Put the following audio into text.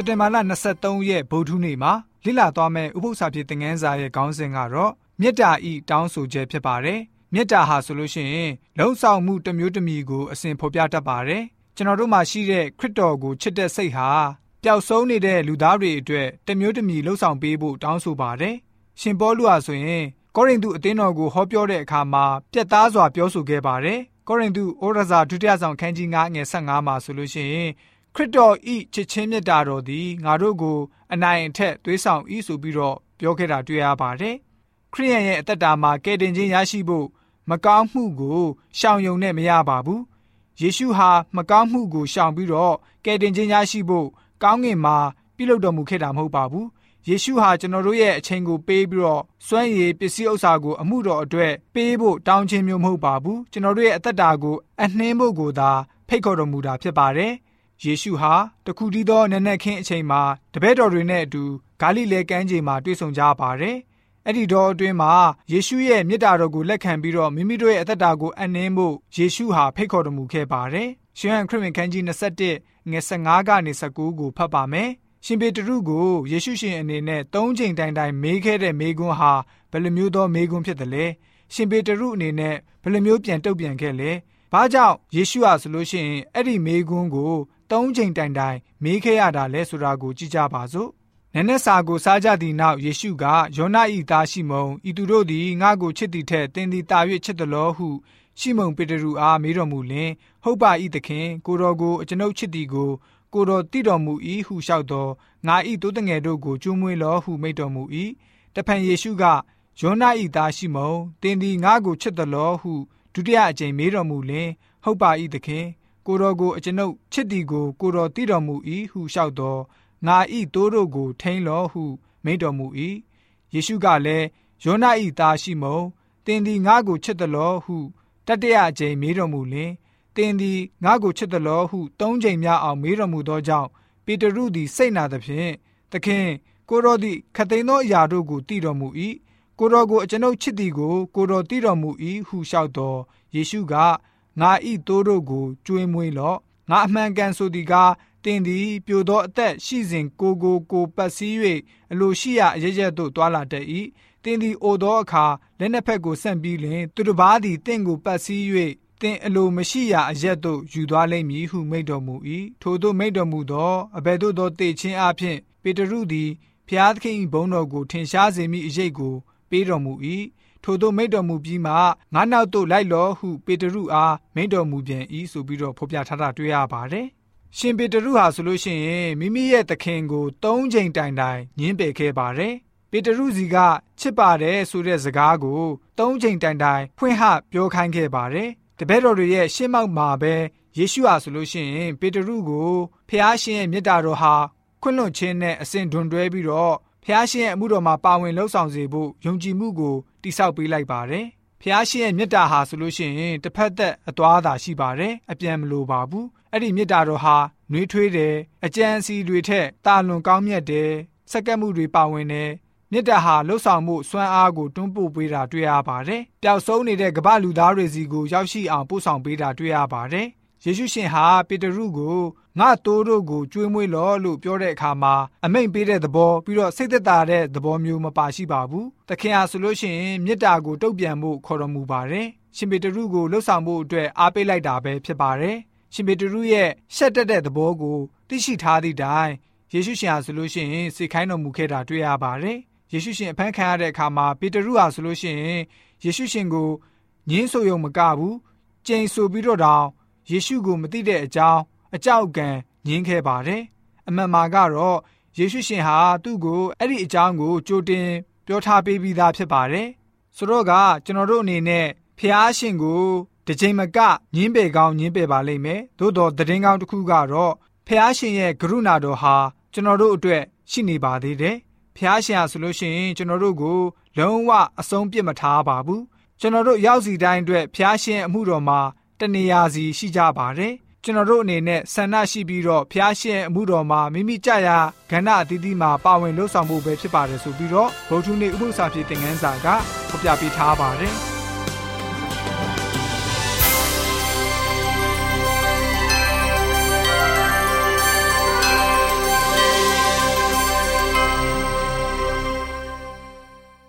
စက်တင်ဘာလ23ရက်ဗုဒ္ဓနေ့မှာလိလာသွားမဲ့ဥပုသ္စာပြေသင်ငန်းစာရဲ့ခေါင်းစဉ်ကတော့မေတ္တာဤတောင်းဆိုချက်ဖြစ်ပါတယ်။မေတ္တာဟာဆိုလို့ရှိရင်လုံဆောင်မှုတစ်မျိုးတစ်မျိုးကိုအစဉ်ဖော်ပြတတ်ပါတယ်။ကျွန်တော်တို့မှာရှိတဲ့ခရစ်တော်ကိုချစ်တဲ့စိတ်ဟာပျောက်ဆုံးနေတဲ့လူသားတွေအတွက်တစ်မျိုးတစ်မျိုးလှုပ်ဆောင်ပေးဖို့တောင်းဆိုပါတယ်။ရှင်ပေါလုဟာဆိုရင်ကောရိန္သုအသင်းတော်ကိုဟောပြောတဲ့အခါမှာပြတ်သားစွာပြောဆိုခဲ့ပါတယ်။ကောရိန္သုဩရစာဒုတိယဆောင်ခန်းကြီး9ငယ်15မှာဆိုလို့ရှိရင် ခရစ်တော်ဤချစ်ချင်းမြတ်တာတော်သည်ငါတို့ကိုအနိုင်အထက်သွေးဆောင်ဤဆိုပြီးတော့ပြောခဲ့တာတွေ့ရပါတယ်။ခရိယန်ရဲ့အသက်တာမှာကယ်တင်ခြင်းရရှိဖို့မကောင်းမှုကိုရှောင်ယုံနဲ့မရပါဘူး။ယေရှုဟာမကောင်းမှုကိုရှောင်ပြီးတော့ကယ်တင်ခြင်းရရှိဖို့ကောင်းငင်မှာပြုလုပ်တော်မူခဲ့တာမဟုတ်ပါဘူး။ယေရှုဟာကျွန်တော်တို့ရဲ့အချိန်ကိုပေးပြီးတော့စွမ်းရည်ပစ္စည်းဥစ္စာကိုအမှုတော်အတွက်ပေးဖို့တောင်းခြင်းမျိုးမဟုတ်ပါဘူးကျွန်တော်တို့ရဲ့အသက်တာကိုအနှင်းဖို့ကိုသာဖိတ်ခေါ်တော်မူတာဖြစ်ပါတယ် ယေရှုဟာတခုတည်းသောနက်နက်ခင်းအချိန်မှာတပည့်တော်တွေနဲ့အတူဂါလိလဲကမ်းခြေမှာတွေ့ဆုံကြပါတယ်။အဲ့ဒီတော့အတွင်းမှာယေရှုရဲ့မြစ်တာတော်ကိုလက်ခံပြီးတော့မိမိတို့ရဲ့အသက်တာကိုအနှင်းဖို့ယေရှုဟာဖိတ်ခေါ်တော်မူခဲ့ပါတယ်။ရှင်ဟန်ခရစ်ဝင်ခန်းကြီး21ငွေ15ကနေ19ကိုဖတ်ပါမယ်။ရှင်ပေတရုကိုယေရှုရှင်အနေနဲ့၃ချိန်တိုင်တိုင်မေးခဲ့တဲ့မေးခွန်းဟာဘယ်လိုမျိုးသောမေးခွန်းဖြစ်တယ်လဲ။ရှင်ပေတရုအနေနဲ့ဘယ်လိုမျိုးပြန်တုတ်ပြန်ခဲ့လဲ။ဘာကြောင့်ယေရှုဟာဆိုလို့ရှိရင်အဲ့ဒီမေးခွန်းကို သုံးချိန်တိုင်တိုင်မေးခဲ့ရတာလဲဆိုတာကိုကြည့်ကြပါစို့။နည်းနည်းစာကိုစားကြသည့်နောက်ယေရှုကယောန၏သားရှိမုန်ဤသူတို့သည်ငါ့ကိုချစ်သည်ထက်တင်းသည်တာ၍ချစ်သလောဟုရှိမုန်ပေတရုအားမေးတော်မူလင်ဟုတ်ပါ၏သခင်ကိုတော်ကိုအကျွန်ုပ်ချစ်သည်ကိုကိုတော်တည်တော်မူ၏ဟုလျှောက်တော်ငါ၏တိုးတငယ်တို့ကိုကျွမွေးလောဟုမိန့်တော်မူ၏တဖန်ယေရှုကယောန၏သားရှိမုန်တင်းသည်ငါ့ကိုချစ်သလောဟုဒုတိယအကြိမ်မေးတော်မူလင်ဟုတ်ပါ၏သခင် ကိုတော်ကိုအကျွန်ုပ်ချစ်သည်ကိုကိုတော်သိတော်မူ၏ဟုလျှောက်တော်ငါဤတိုးတို့ကို ထိန်လောဟုမိန့်တော်မူ၏ယေရှုကလည်းယောနဤသားရှိမုံတင်သည်ငါကိုချစ်တယ်လောဟုတတရအကြိမ်မေးတော်မူလင်တင်သည်ငါကိုချစ်တယ်လောဟုသုံးချိန်များအောင်မေးတော်မူသောကြောင့်ပေတရုသည်စိတ်နာသဖြင့်သခင်ကိုတော်သည်ခသိန်းသောအရာတို့ကိုတည်တော်မူ၏ကိုတော်ကိုအကျွန်ုပ်ချစ်သည်ကိုကိုတော်တည်တော်မူ၏ဟုလျှောက်တော်ယေရှုက ငါဤသိုးတို့ကိုကျွေးမွေးလော့ငါအမှန်ကန်ဆိုသည်ကားတင်သည်ပြိုသောအသက်ရှိစဉ်ကိုကိုကိုပတ်စည်း၍အလိုရှိရာအရရက်သို့တွာလာတတ်၏တင်သည်အိုသောအခါလက်နှစ်ဖက်ကိုဆန့်ပြီးလျှင်သူတစ်ပါးသည်တင့်ကိုပတ်စည်း၍တင်အလိုမရှိရာအရက်သို့ယူသွားလိမ့်မည်ဟုမိန့်တော်မူ၏ထို့သောမိန့်တော်မူသောအဘယ်သို့သောတေချင်းအဖြစ်ပေတရုသည်ဖျားသခင်၏ဘုန်းတော်ကိုထင်ရှားစေမိအရေးကိုပေးတော်မူ၏ ထို့သောမိန့်တော်မူပြီးမှငါနောက်သို့လိုက်လောဟုပေတရုအားမိန့်တော်မူပြန်၏ဆိုပြီးတော့ဖော်ပြထားတာတွေ့ရပါတယ်။ရှင်ပေတရုဟာဆိုလို့ရှိရင်မိမိရဲ့သခင်ကို၃ချိန်တိုင်တိုင်ညှင်းပယ်ခဲ့ပါတယ်။ပေတရုစီကချစ်ပါတယ်ဆိုတဲ့စကားကို၃ချိန်တိုင်တိုင်ဖွင့်ဟပြောခိုင်းခဲ့ပါတယ်။တပည့်တော်တွေရဲ့ရှင်းမောက်မှာပဲယေရှုဟာဆိုလို့ရှိရင် ပေတရုကိုဖះရှင်ရဲ့မေတ္တာတော်ဟာခွင့်လွှတ်ခြင်းနဲ့အစဉ်ဒွန်တွဲပြီးတော့ ဖះရှင်ရဲ့အမှုတော်မှာပါဝင်လှုပ်ဆောင်စေဖို့ယုံကြည်မှုကိုတိဆောက်ပေးလိုက်ပါတယ်။ဖះရှင်ရဲ့မေတ္တာဟာဆိုလို့ရှိရင်တစ်ဖက်သက်အသွားသာရှိပါတယ်။အပြန်မလိုပါဘူး။အဲ့ဒီမေတ္တာတော်ဟာနှွေးထွေးတယ်။အကြံစီတွေထက်တာလွန်ကောင်းမြတ်တယ်။စက္ကန့်မှုတွေပါဝင်တယ်။မေတ္တာဟာလှုပ်ဆောင်မှုစွမ်းအားကိုတွန်းပို့ပေးတာတွေ့ရပါတယ်။ပျောက်ဆုံးနေတဲ့ကမ္ဘာလူသားတွေစီကိုရောက်ရှိအောင်ပို့ဆောင်ပေးတာတွေ့ရပါတယ်။ ယေရှုရှင်ဟာပေတရုကိုငါတိုးတို့ကိုကျွေးမွေးလောလို့ပြောတဲ့အခါမှာအမိန့်ပေးတဲ့သဘောပြီးတော့စိတ်သက်သာတဲ့သဘောမျိုးမပါရှိပါဘူး။သခင်ဟာဆိုလို့ရှိရင်မေတ္တာကိုတုတ်ပြန်ဖို့ခေါ်တော်မူပါတယ်။ရှင်ပေတရုကိုလှုပ်ဆောင်ဖို့အတွက်အားပေးလိုက်တာပဲဖြစ်ပါတယ်။ရှင်ပေတရုရဲ့ရှက်တက်တဲ့သဘောကိုသိရှိထားသည့်တိုင်ယေရှုရှင်ဟာဆိုလို့ရှိရင်စိတ်ခိုင်းတော်မူခဲ့တာတွေ့ရပါတယ်။ယေရှုရှင်အဖမ်းခံရတဲ့အခါမှာပေတရုဟာဆိုလို့ရှိရင်ယေရှုရှင်ကိုညင်းဆိုရုံမကဘူးကြိမ်ဆိုပြီးတော့တောင် ယေရှုကိုမသိတဲ့အကြောင်းအကြောက်ကံညင်းခဲ့ပါတယ်။အမှန်မှာကတော့ယေရှုရှင်ဟာသူ့ကိုအဲ့ဒီအကြောင်းကိုကြိုတင်ပြောထားပေးပြီးသားဖြစ်ပါတယ်။ဆိုတော့ကကျွန်တော်တို့အနေနဲ့ဖះရှင်ကိုတစ်ချိန်မကညင်းပေကောင်းညင်းပေပါလိမ့်မယ်။သို့တော်သတင်းကောင်းတစ်ခုကတော့ဖះရှင်ရဲ့ကရုဏာတော်ဟာကျွန်တော်တို့အတွက်ရှိနေပါသေးတယ်။ဖះရှင်ဟာဆိုလို့ရှိရင်ကျွန်တော်တို့ကိုလုံးဝအဆုံးပြစ်မထားပါဘူး။ကျွန်တော်တို့ရောက်စီတိုင်းအတွက်ဖះရှင်အမှုတော်မှာ တနေရာစီရှိကြပါတယ်။ကျွန်တော်တို့အနေနဲ့ဆန္ဒရှိပြီးတော့ဖျားရှင်အမှုတော်မှာမိမိကြရာကဏ္ဍအသီးသီးမှာပါဝင်လှုပ်ဆောင်ဖို့ပဲဖြစ်ပါတယ်ဆိုပြီးတော့ဗုဒ္ဓနေ့ဥပုသ္စာဖြစ်တဲ့ငန်းစာကဖော်ပြပေးထားပါတယ်။